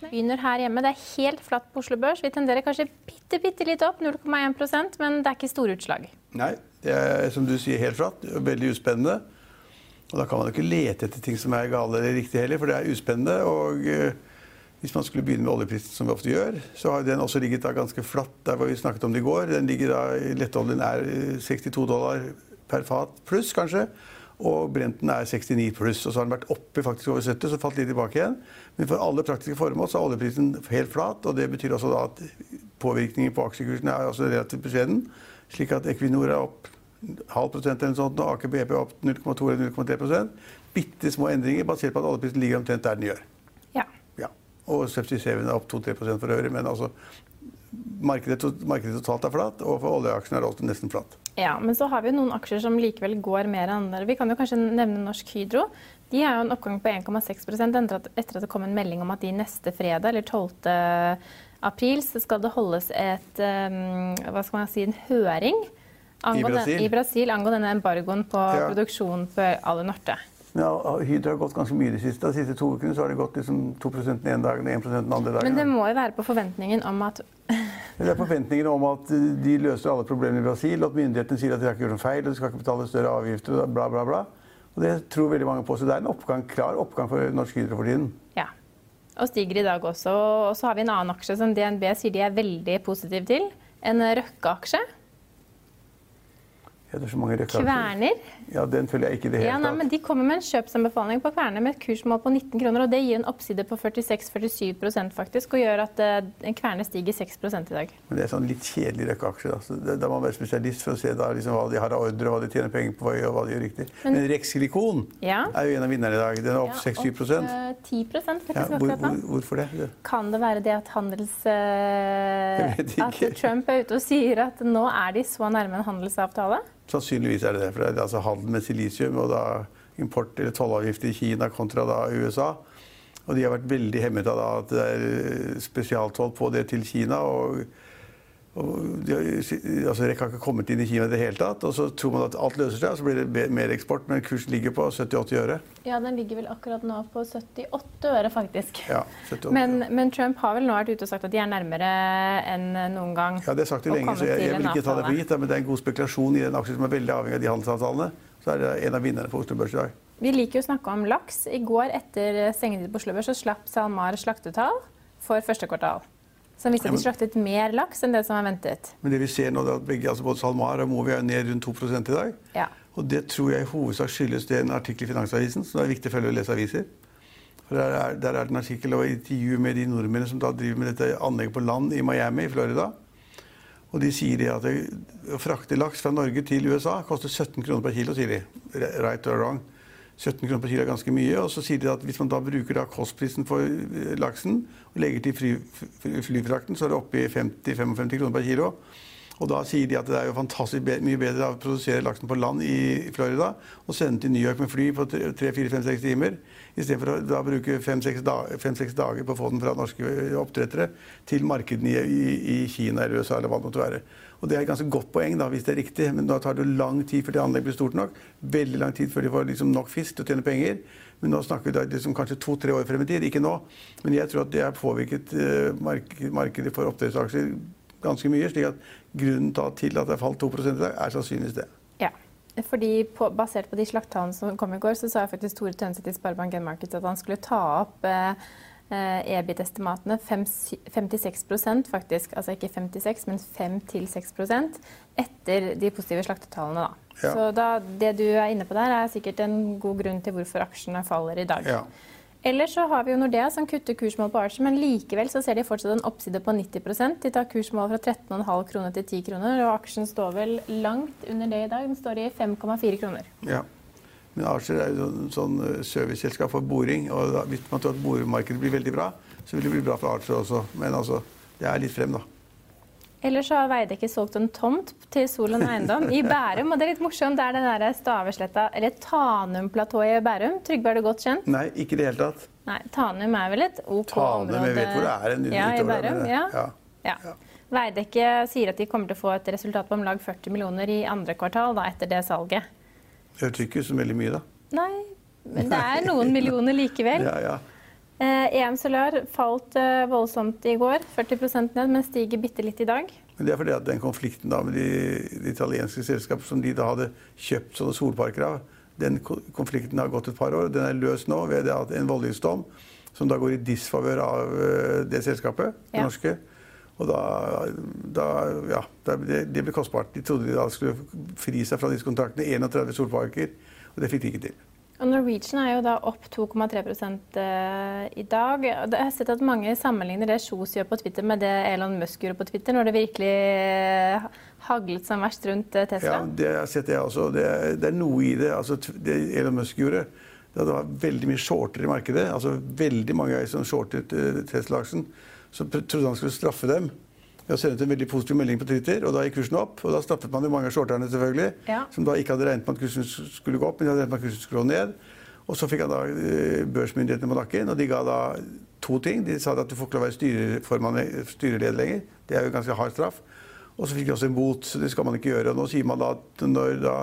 Begynner her hjemme. Det er helt flatt på Oslo Børs. Vi tenderer kanskje bitte, bitte litt opp, 0,1% men det er ikke store utslag. Nei, det er som du sier helt flatt. Veldig uspennende. Og da kan man ikke lete etter ting som er gale eller riktig heller, for det er uspennende. Og eh, hvis man skulle begynne med oljeprisen, som vi ofte gjør, så har den også ligget da ganske flatt der hvor vi snakket om det i går. Den ligger da, Lettoljen er 62 dollar per fat pluss, kanskje. Og Brenten er 69 pluss. Og så har den vært oppe faktisk over 70, så falt litt tilbake igjen. Men for alle praktiske formål så er oljeprisen helt flat. Og det betyr også da at påvirkningen på aksjekursen er altså relativt beskjeden. Slik at Equinor er opp halv prosent eller noe sånt, og Aker BP er opp 0,2 eller 0,3 Bitte små endringer basert på at oljeprisen ligger omtrent der den gjør. Ja. ja. Og 77 er opp 2-3 for øvrig. Men altså markedet, markedet totalt er flatt, og for oljeaksjene er det også nesten flatt. Ja, men så har vi noen aksjer som likevel går mer enn andre. Vi kan jo kanskje nevne Norsk Hydro. De har jo en oppgang på 1,6% etter at det kom en melding om at de neste fredag, eller 12. april, så skal det holdes et, um, hva skal man si, en høring I Brasil? Den, i Brasil angående embargoen på Ja. produksjon for Ale Ja, Hydro har gått ganske mye de siste, de siste to ukene. Så har det gått liksom 2 den ene dagen og 1 den andre dagen. Men det må jo være på forventningen om at Det er forventninger om at de løser alle problemene i Brasil, at myndighetene sier at de har ikke gjort noe feil, og de skal ikke betale større avgifter, og bla, bla, bla. Og det tror veldig mange på. Så det er en oppgang, klar oppgang for Norsk Hydro for tiden. Ja. Og stiger i dag også. Og så har vi en annen aksje som DNB sier de er veldig positive til. En Røkke-aksje. Ja, det er så mange. Kverner. Ja, den følger jeg ikke i det hele Ja, nei, men De kommer med en kjøpsanbefaling på Kverner med et kursmål på 19 kroner. og Det gir en oppside på 46-47% faktisk, og gjør at en kverner stiger 6 i dag. Men det er sånn litt kjedelig røkkeaksje. Da. Da må man være spesialist for å se da, liksom, hva de har av ordre, hva de tjener penger på og hva de gjør riktig. Men- Men, Rex Silikon Ja. er jo en av vinnerne i dag. Den er opp 6-7 eh, 10 faktisk ja, hvor, hvor. Hvorfor det? Kan det være det at handels... eh, ikke. at Trump er ute og sier at nå er de så nærme en handelsavtale? Sannsynligvis er det det. For det er altså handel med silisium og da import- eller tollavgifter i Kina kontra da USA. Og de har vært veldig hemmet av da at det er spesialtoll på det til Kina. og og de har, altså REC har ikke kommet inn i Kina i det hele tatt. Og så tror man at alt løser seg, og så blir det mer eksport. Men kursen ligger på 70-80 øre. Ja, den ligger vel akkurat nå på 78 øre, faktisk. Ja, 78 Men, men Trump har vel nå vært ute og sagt at de er nærmere enn noen gang. Ja, det er sagt det lenge, så jeg, jeg vil ikke ta det for gitt. Men det er en god spekulasjon i den aksjen som er veldig avhengig av de handelsavtalene. Så er det en av vinnerne på Oslo Børs i dag. Vi liker jo å snakke om laks. I går etter stengetid på Oslo Børs så slapp SalMar slaktetall for første kvartal. Som viste at de slaktet mer laks enn det som er ventet. Men det vi ser nå, er at begge, altså både SalMar og Movi er ned rundt 2 i dag. Ja. Og det tror jeg i hovedsak skyldes det en artikkel i Finansavisen, så det er viktig å følge og lese aviser. For der er, der er det en artikkel og intervju med de nordmennene som da driver med dette anlegget på land i Miami i Florida. Og de sier det at å frakte laks fra Norge til USA koster 17 kroner per kilo, sier de. Right or wrong. 17 kroner per kilo er ganske mye. Og så sier de at hvis man da bruker da kostprisen for eh, laksen og legger til fly, fly, flyfrakten, så er det oppe i 50-55 kroner per kilo. Og da sier de at det er jo fantastisk mye bedre å produsere laksen på land i Florida og sende den til New York med fly på 3-4-5-6 timer, istedenfor å da bruke 5-6 da dager på å få den fra norske oppdrettere til markedene i, i, i Kina eller USA eller hva det måtte være. Og Det er et ganske godt poeng da, hvis det er riktig, men da tar det lang tid før det anlegget blir stort nok. Veldig lang tid før de får liksom nok fisk til å tjene penger. Men nå snakker vi da liksom kanskje to-tre år frem i tid. Ikke nå. Men jeg tror at det har påvirket mark markedet for oppdrettsaksjer ganske mye. slik at grunnen til at det falt 2 i dag, er sannsynligvis det. Ja. Fordi på, Basert på de slakttallene som kom i går, så sa faktisk Tore Tønseth i Sparebank1 Markets at han skulle ta opp eh, eh, EBIT-estimatene 56% faktisk, altså ikke 56, men 5-6% etter de positive slaktetallene. Da. Ja. Så da, det du er inne på der, er sikkert en god grunn til hvorfor aksjene faller i dag. Ja. Ellers så har vi jo Nordea som kutter kursmål på Archer, men likevel så ser de fortsatt en oppside på 90% De tar kursmål fra 13,5 kroner til 10 kroner, og aksjen står vel langt under det i dag. Den står i 5,4 kroner. Ja. Men Archer er jo et sånn eh, serviceselskap for boring. og Hvis man tror at boremarkedet blir veldig bra, så vil det bli bra for Archer også. Men altså, det er litt frem, da. Ellers så har Veidekke solgt en tomt til Solon eiendom i Bærum. Og det er litt morsomt, det er den der Stavesletta, eller Tanum-platået i Bærum. Trygve, er du godt kjent? Nei, ikke i det hele tatt. Nei, Tanum er vel et OK Tanum, område jeg vet hvor det er en Ja, i Bærum. Ja. ja. Ja. Ja. Veidekke sier at de kommer til å få et resultat på om lag 40 millioner i andre kvartal da, etter det salget. Det hørtes ikke ut som veldig mye, da. Nei, men det er noen millioner likevel. Ja, ja. Eh, EM Solar falt eh, voldsomt i går, 40% ned, men stiger bitte litt i dag. Men det er fordi at den konflikten da med de, de italienske selskapene som de da hadde kjøpt sånne solparker av, den konflikten har gått et par år. Den er løst nå ved at en voldgiftsdom som da går i disfavør av eh, det selskapet, det Ja. norske. Og da, da Ja, det, det ble kostbart. De trodde de da skulle fri seg fra disse kontraktene. 31 solparker. Og det fikk de ikke til. Norwegian er jo da opp 2,3 eh, i dag. Jeg har sett at mange sammenligner det Kjos gjør på Twitter med det Elon Musk gjorde på Twitter, når det virkelig eh, haglet som verst rundt eh, Tesla. Ja, det har sett jeg også. Det, det er noe i det. Altså, det Elon Musk gjorde, det var veldig mye shorter i markedet. Altså veldig mange som shortet Tesla-aksjen. Så trodde han skulle straffe dem. Jeg har sendt en veldig positiv melding på Twitter, og da gikk kursen opp. Og da straffet man jo mange av shorterne, selvfølgelig. Ja. Som da ikke hadde regnet med at kursen skulle gå opp, men de hadde regnet med at kursen skulle gå ned. Og så fikk han da eh, børsmyndighetene på nakken, og de ga da to ting. De sa at du får ikke være styreformann, styreleder lenger. Det er jo ganske hard straff. Og så fikk de også en bot, så det skal man ikke gjøre. Og nå sier man da at når da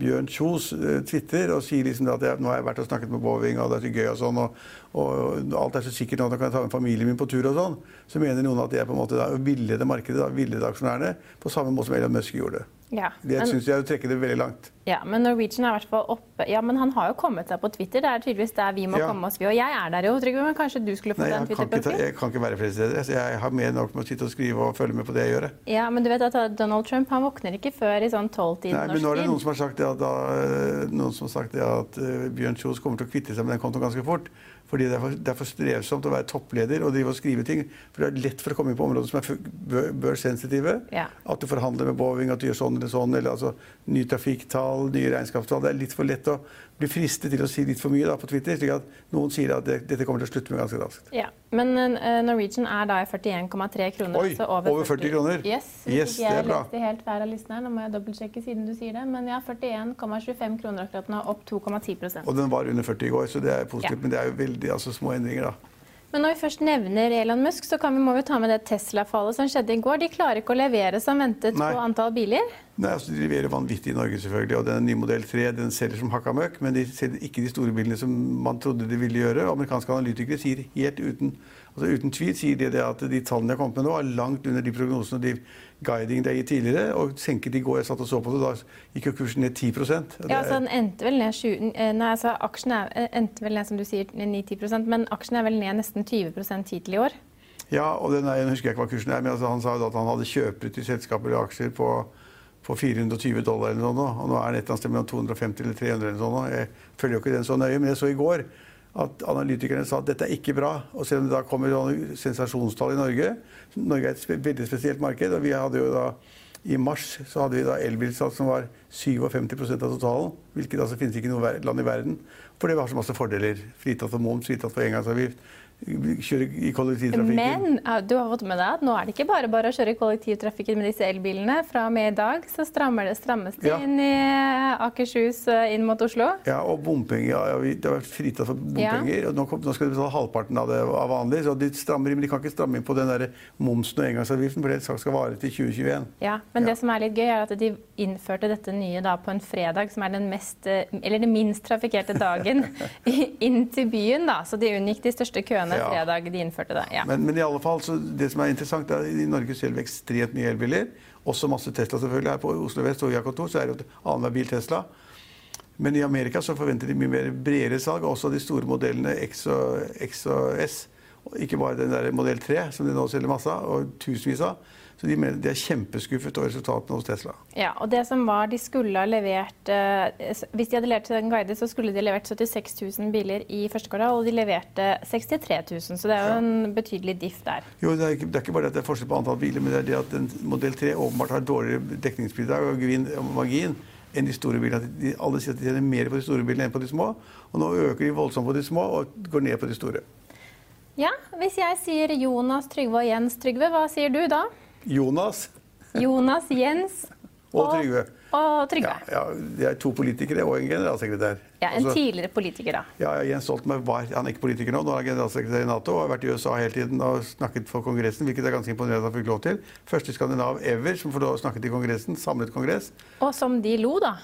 Bjørn Kjos eh, twitter og sier liksom at jeg, nå har jeg vært og snakket med Boeing, og det er så gøy og sånn, og, og alt er så sikkert nå, da kan jeg ta med familien min på tur og sånn, så mener noen at det er på en måte da villede markedet, da, villede aksjonærene, på samme måte som Elon Musk gjorde. Ja, Det men, syns jeg er å trekke det veldig langt. ja, men Norwegian er i hvert fall oppe. Ja, men han har jo kommet seg på Twitter. Det er tydeligvis der vi må Ja. komme oss. Og jeg er der jo, Trygve, men kanskje du skulle fått Nei, en jeg kan, ikke ta, Twitter-profil? jeg kan ikke være flere steder. Jeg har mer nok med å sitte og skrive og følge med på det jeg gjør. Ja, men du vet at Donald Trump han våkner ikke før i sånn Nei, tid. men nå er det noen som har sagt det at, da, eh, noen som har sagt det at eh, Bjørn Kjos kommer til å kvitte seg med den kontoen ganske fort. Fordi det er for, det er for strevsomt å være toppleder og drive og skrive ting. For det er lett for å komme inn på områder som er bør- børssensitive. Ja. At du forhandler med Boeing, at du gjør sånn eller sånn. Eller altså nye trafikktall, nye regnskapstall. Det er litt for lett å bli fristet til å si litt for mye da, på Twitter. slik at noen sier at det, dette kommer til å slutte med ganske raskt. Ja, Men uh, Norwegian er da i 41,3 kroner. Oi, altså over 40 kroner? Yes, Yes, jeg det er bra. leste helt feil av listen. Nå må jeg dobbeltsjekke siden du sier det. Men ja, 41,25 kroner akkurat nå, opp 2,10% Og den var under 40 i går, så det er positivt. Ja. Men det er jo veldig altså, små endringer, da. Men når vi først nevner Elon Musk, så kan vi, må vi ta med det Tesla-fallet som skjedde i går. De klarer ikke å levere som ventet Nei. på antall biler. Nei, altså De leverer vanvittig i Norge, selvfølgelig. Og den nye modell 3 den selger som hakka møkk. Men de selger ikke de store bilene som man trodde de ville gjøre. Amerikanske analytikere sier helt uten, altså uten tvil sier de at de tallene de har kommet med nå, er langt under de prognosene og de guiding de har gitt tidligere. Og senket i går, jeg satt og så på det, da gikk jo kursen ned 10 og det Ja, altså den endte vel ned 7, eh, Nei, altså aksjen eh, endte vel ned, som du sier, 9-10 men aksjen er vel ned nesten 20 hittil i år. Ja, og den er, jeg husker jeg ikke hva kursen er, men altså, han sa jo da at han hadde kjøpere til selskaper og aksjer på, på 420 dollar eller noe, og nå er den et eller annet sted mellom 250 eller 300 eller nå. Jeg følger jo ikke den så nøye, men jeg så i går at analytikerne sa at dette er ikke bra. Og selv om det da kommer sensasjonstall i Norge Norge er et veldig spesielt marked, og vi hadde jo da i mars så hadde vi da elbilsalg som var 57% av totalen. Hvilket altså finnes ikke i noe land i verden. For det har så masse fordeler. Fritatt for moms, fritatt for engangsavgift. Kjøre i kollektivtrafikken. Men du har fått med deg at nå er det ikke bare bare å kjøre i kollektivtrafikken med disse elbilene. Fra og med i dag så det, strammes det Ja. inn i Akershus eh, inn mot Oslo. Ja, og bompenger. Ja, det har vært fritatt for bompenger. og nå, kom, nå skal de betale halvparten av det av vanlig. Så de strammer inn, men de kan ikke stramme inn på den der momsen og engangsavgiften, for det skal vare til 2021. Ja, Men Ja. det som er litt gøy, er at de innførte dette nye da på en fredag, som er den mest, eh, eller den minst trafikkerte dagen inn til byen. da, Så de unngikk de største køene Ja. fredag de innførte det. Ja. Men, men i alle fall, så det som er interessant, er at i Norge selger vi ekstremt mye elbiler. Også masse Tesla, selvfølgelig. Her på Oslo Vest og kontor så er det annenhver bil Tesla. Men i Amerika så forventer de mye mer bredere salg, også de store modellene X og, X og S. Ikke bare den der modell 3, som de nå selger masse av, og tusenvis av. Så de, mener, de er kjempeskuffet over resultatene hos Tesla. Ja, og det som var, de skulle ha levert eh, Hvis de hadde levert til den guide, så skulle de levert 76 000 biler i første kvartal, og de leverte 63 000. Så det er jo en betydelig diff der. Jo, det er, ikke, det er ikke bare at det er forskjell på antall biler, men det er det at en modell 3 åpenbart har dårligere dekningsbidrag og margin enn de store bilene. De, alle sier at de tjener mer på de store bilene enn på de små. Og nå øker de voldsomt på de små og går ned på de store. Ja, Hvis jeg sier Jonas, Trygve og Jens Trygve, hva sier du da? Jonas Jonas, Jens og Trygve. og Trygve. Ja, ja, det er to politikere og en generalsekretær. Ja, En Altså, tidligere politiker, da. ja, ja, Jens Stoltenberg var han er ikke politiker nå, nå er han generalsekretær i Nato og har vært i USA hele tiden og snakket for Kongressen, hvilket er ganske imponerende at han fikk lov til. Første skandinav ever som får lov å snakke til Kongressen, samlet kongress. Og som de lo, da.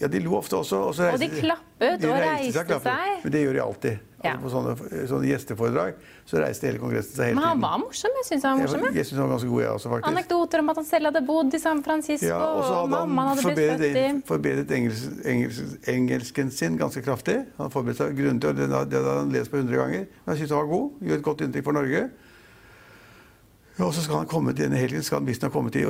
Ja, de lo ofte også. Og, og de klappet og reiste seg. Men det gjør de alltid. Ja. Altså på sånne, sånne, gjesteforedrag så reiste hele Kongressen seg hele tiden. Men han var morsom. Jeg syns han var morsom. Jeg, jeg synes han var ganske god, jeg også, faktisk. Anekdoter om at han selv hadde bodd i San Francisco, ja, og, og mammaen hadde blitt født i Forbedret engelsk, engelsk, engelsken sin ganske kraftig. Han hadde forberedt seg grundig, og det, det hadde han lest på 100 ganger. Men jeg syntes han var god. Gjorde et godt inntrykk for Norge. Og så skal han komme til denne helgen skal han visstnok komme til,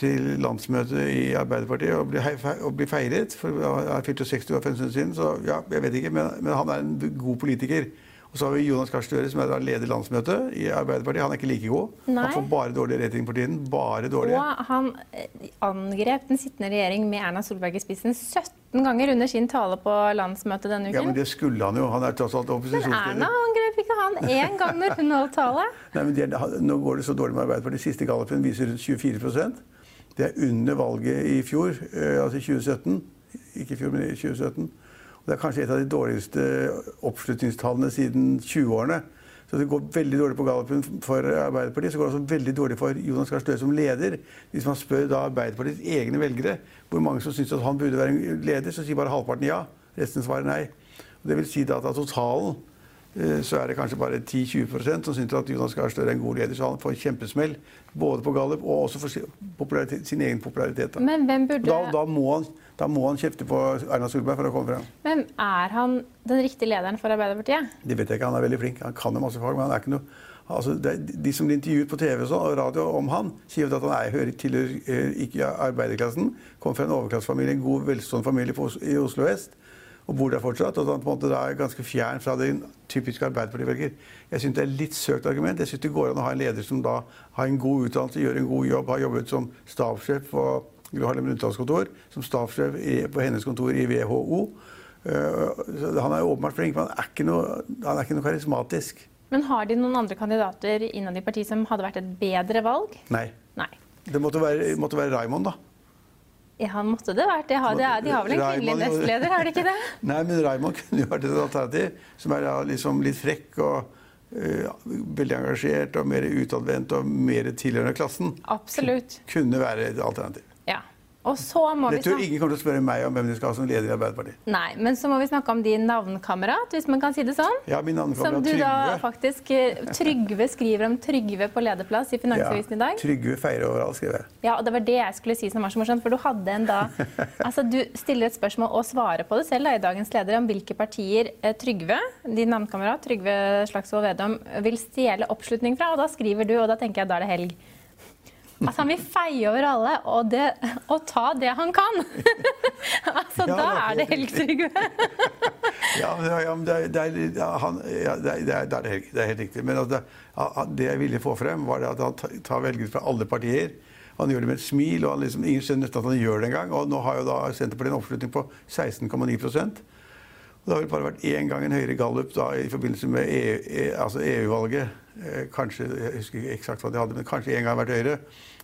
til landsmøtet i Arbeiderpartiet og bli, og bli feiret. For han er 60 år for en stund siden, så ja, jeg vet ikke. Men, men han er en god politiker. Og så har vi Jonas Gahr Støre, som er leder landsmøtet i Arbeiderpartiet. Han er ikke like god. Nei. Han får bare dårlig rating for tiden. Bare dårlig. Og han eh, angrep den sittende regjering med Erna Solberg i spissen 17 ganger under sin tale på landsmøtet denne uken. Ja, men det skulle han jo. Han er tross alt opposisjonsleder. Men Erna angrep ikke han én gang når hun holdt tale? Nei, men det, Nå går det så dårlig med Arbeiderpartiet. Siste gallupen viser rundt 24% Det er under valget i fjor, eh, altså 2017. Ikke i fjor, men i 2017. Og Det er kanskje et av de dårligste oppslutningstallene siden 20-årene. Så det går veldig dårlig på Gallupen for Arbeiderpartiet. Så går det også veldig dårlig for Jonas Gahr Støre som leder. Hvis man spør da Arbeiderpartiets egne velgere hvor mange som syns at han burde være leder, så sier bare halvparten ja. Resten svarer nei. Og det vil si at totalen eh, så er det kanskje bare 10-20% som syns at Jonas Gahr Støre er en god leder. Så han får kjempesmell både på Gallup og også for sin egen popularitet. Da. Burde... Da, da, må han da må han kjefte på Erna Solberg for å komme frem. Men er han den riktige lederen for Arbeiderpartiet? Det vet jeg ikke. Han er veldig flink. Han kan jo masse fag, men han er ikke noe Altså, de som blir intervjuet på TV og radio om han, sier at han er, hører til eh, ikke arbeiderklassen. Kommer fra en overklassefamilie, en god, velstående familie i Oslo vest. Og bor der fortsatt. Og han på en måte er ganske fjern fra den typiske Arbeiderparti-velger. Jeg syns det er litt søkt argument. Jeg syns det går an å ha en leder som da har en god utdannelse, gjør en god jobb, har jobbet som stabssjef på Gro Harlem Brundtlands kontor, som stabssjef på hennes kontor i WHO. Uh, han er åpenbart flink, men han er, ikke noe, han er ikke noe karismatisk. Men har de noen andre kandidater innad i partiet som hadde vært et bedre valg? Nei. Nei. Det måtte være, måtte være Raymond, da. Ja, han måtte det vært. De har, de har vel en kvinnelig nestleder, har de ikke det? Nei, men Raymond kunne jo vært et alternativ. Som er liksom litt frekk og uh, veldig engasjert og mer utadvendt og mer tilhørende klassen. Absolutt. Kunne være et alternativ. Og så må det tror ingen kommer til å spørre meg om hvem de skal ha som leder i Arbeiderpartiet. Nei, Men så må vi snakke om din navnkamerat, hvis man kan si det sånn. Ja, min navnkamerat Som du Trygve. da faktisk eh, Trygve skriver om Trygve på lederplass i Finansavisen ja, i dag. Trygve feirer overalt, skriver jeg. Ja, og det var det jeg skulle si som var så morsomt. For du hadde en da Altså, du stiller et spørsmål og svarer på det selv da, i dagens leder om hvilke partier eh, Trygve, din navnkamerat Trygve Slagsvold Vedum, vil stjele oppslutning fra. Og da skriver du, og da tenker jeg da er det helg. Altså, han vil feie over alle og, det, og ta det han kan! altså, ja, da er det helt Trygve. ja, ja, men det, er, ja, han, ja, det, er, det, er, det, er, er helt riktig. Men altså, det jeg ville få frem, var at han tar velgere fra alle partier. Han gjør det med et smil, og liksom, ingen skjønner at han gjør det engang. Og nå har jo da Senterpartiet en oppslutning på 16,9 det har vel bare vært én gang en høyere gallup da, i forbindelse med EU-valget. altså EU-valget. Eh, kanskje, Jeg husker ikke eksakt hva de hadde, men kanskje én gang vært høyere.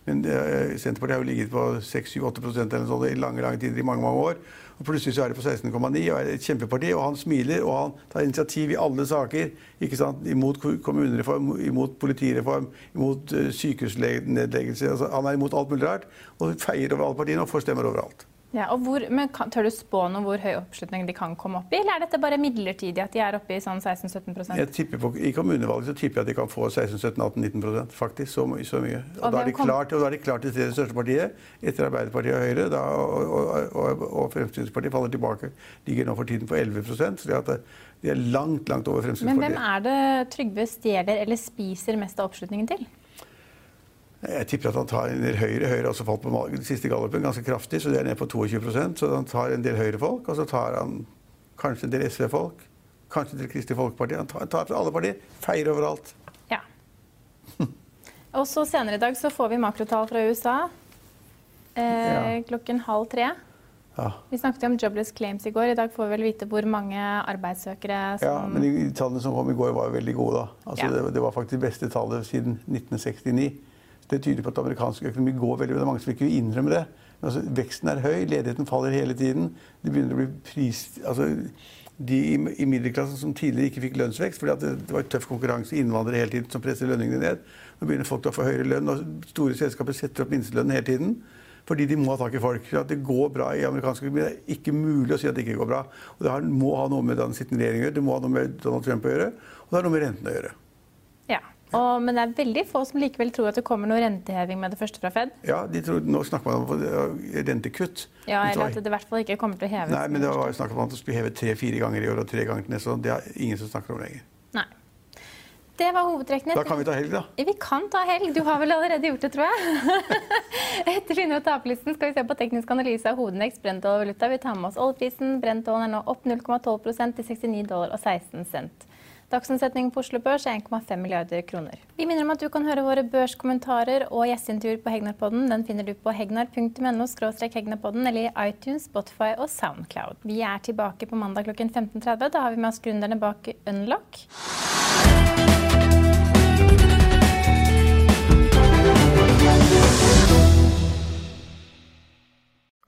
Men eh, Senterpartiet har jo ligget på 6-8 eller i lange lange tider i mange mange år. Og Plutselig så er det på 16,9 og er et kjempeparti. Og han smiler og han tar initiativ i alle saker. ikke sant, Imot kommunereform, imot politireform, imot uh, sykehusnedleggelse. Altså, han er imot alt mulig rart. Og feier over alle partiene og får stemmer overalt. Ja, og hvor, men kan, Tør du spå noe hvor høy oppslutning de kan komme opp i, eller er dette bare midlertidig at de er oppe i sånn 16-17 Jeg tipper på, I kommunevalget så tipper jeg at de kan få 16-17-18-19 faktisk. Så, så, mye. Og, og, da er de klart, og da er de klart til det største partiet, etter Arbeiderpartiet og Høyre. Da, og, og, og, Fremskrittspartiet faller tilbake. Ligger nå for tiden på 11 så at de er langt, langt over Fremskrittspartiet. Men hvem er det Trygve stjeler eller spiser mest av oppslutningen til? Jeg tipper at han tar en del høyre. Høyre har også falt på den siste gallupen ganske kraftig, så det er ned på 22% Så han tar en del høyrefolk, og så tar han kanskje en del SV-folk. Kanskje en del Kristelig Folkeparti. Han tar, tar fra alle partier. Feier overalt. Ja. og så senere i dag så får vi makrotall fra USA eh, ja. klokken halv tre. Ja. Vi snakket om jobless claims i går. I dag får vi vel vite hvor mange arbeidssøkere som Ja, men de tallene som kom i går, var veldig gode. da. Altså, ja. det, det, var faktisk det beste tallet siden 1969. Det tyder på at amerikansk økonomi går veldig bra. Det er mange som ikke vil innrømme det. Men altså, veksten er høy, ledigheten faller hele tiden. Det begynner å bli pris... Altså, de i middelklassen som tidligere ikke fikk lønnsvekst fordi det, det var tøff konkurranse, innvandrere hele tiden, som presser lønningene ned. Nå begynner folk å få høyere lønn, og store selskaper setter opp minstelønnen hele tiden Fordi de må ha tak i folk. Så at det går bra i amerikansk økonomi. Det er ikke mulig å si at det ikke går bra. Og det må ha noe med den sittende regjeringen å gjøre, det må ha noe med Donald Trump å gjøre, og det har noe med rentene å gjøre. Og, men det er veldig få som likevel tror at det kommer noe renteheving med det første fra Fed. Ja, de tror, Nå snakker man om rentekutt. Ja, Eller at det i hvert fall ikke kommer til å heves. Nei, men det var jo snakk om at det skulle heve tre-fire ganger i år og tre ganger til neste år. Det er ingen som snakker om lenger. Nei. Det var hovedtrekkene. Da kan vi ta helg, da. Vi kan ta helg. Du har vel allerede gjort det, tror jeg. Etter vinner- og taperlisten skal vi se på teknisk analyse av hovedindeks Brent og valuta. Vi tar med oss oljeprisen. Brent-dollen er nå opp 0,12% til 69 dollar og 16 cent. Dagsomsetningen på Oslo Børs er 1,5 milliarder kroner. Vi minner om at du kan høre våre børskommentarer og gjesteintervjuer på Hegnarpodden. Den finner du på hegnar.no hegnarpodden eller i iTunes, Spotify og Soundcloud. Vi er tilbake på mandag klokken 15.30. Da har vi med oss gründerne bak Unlock.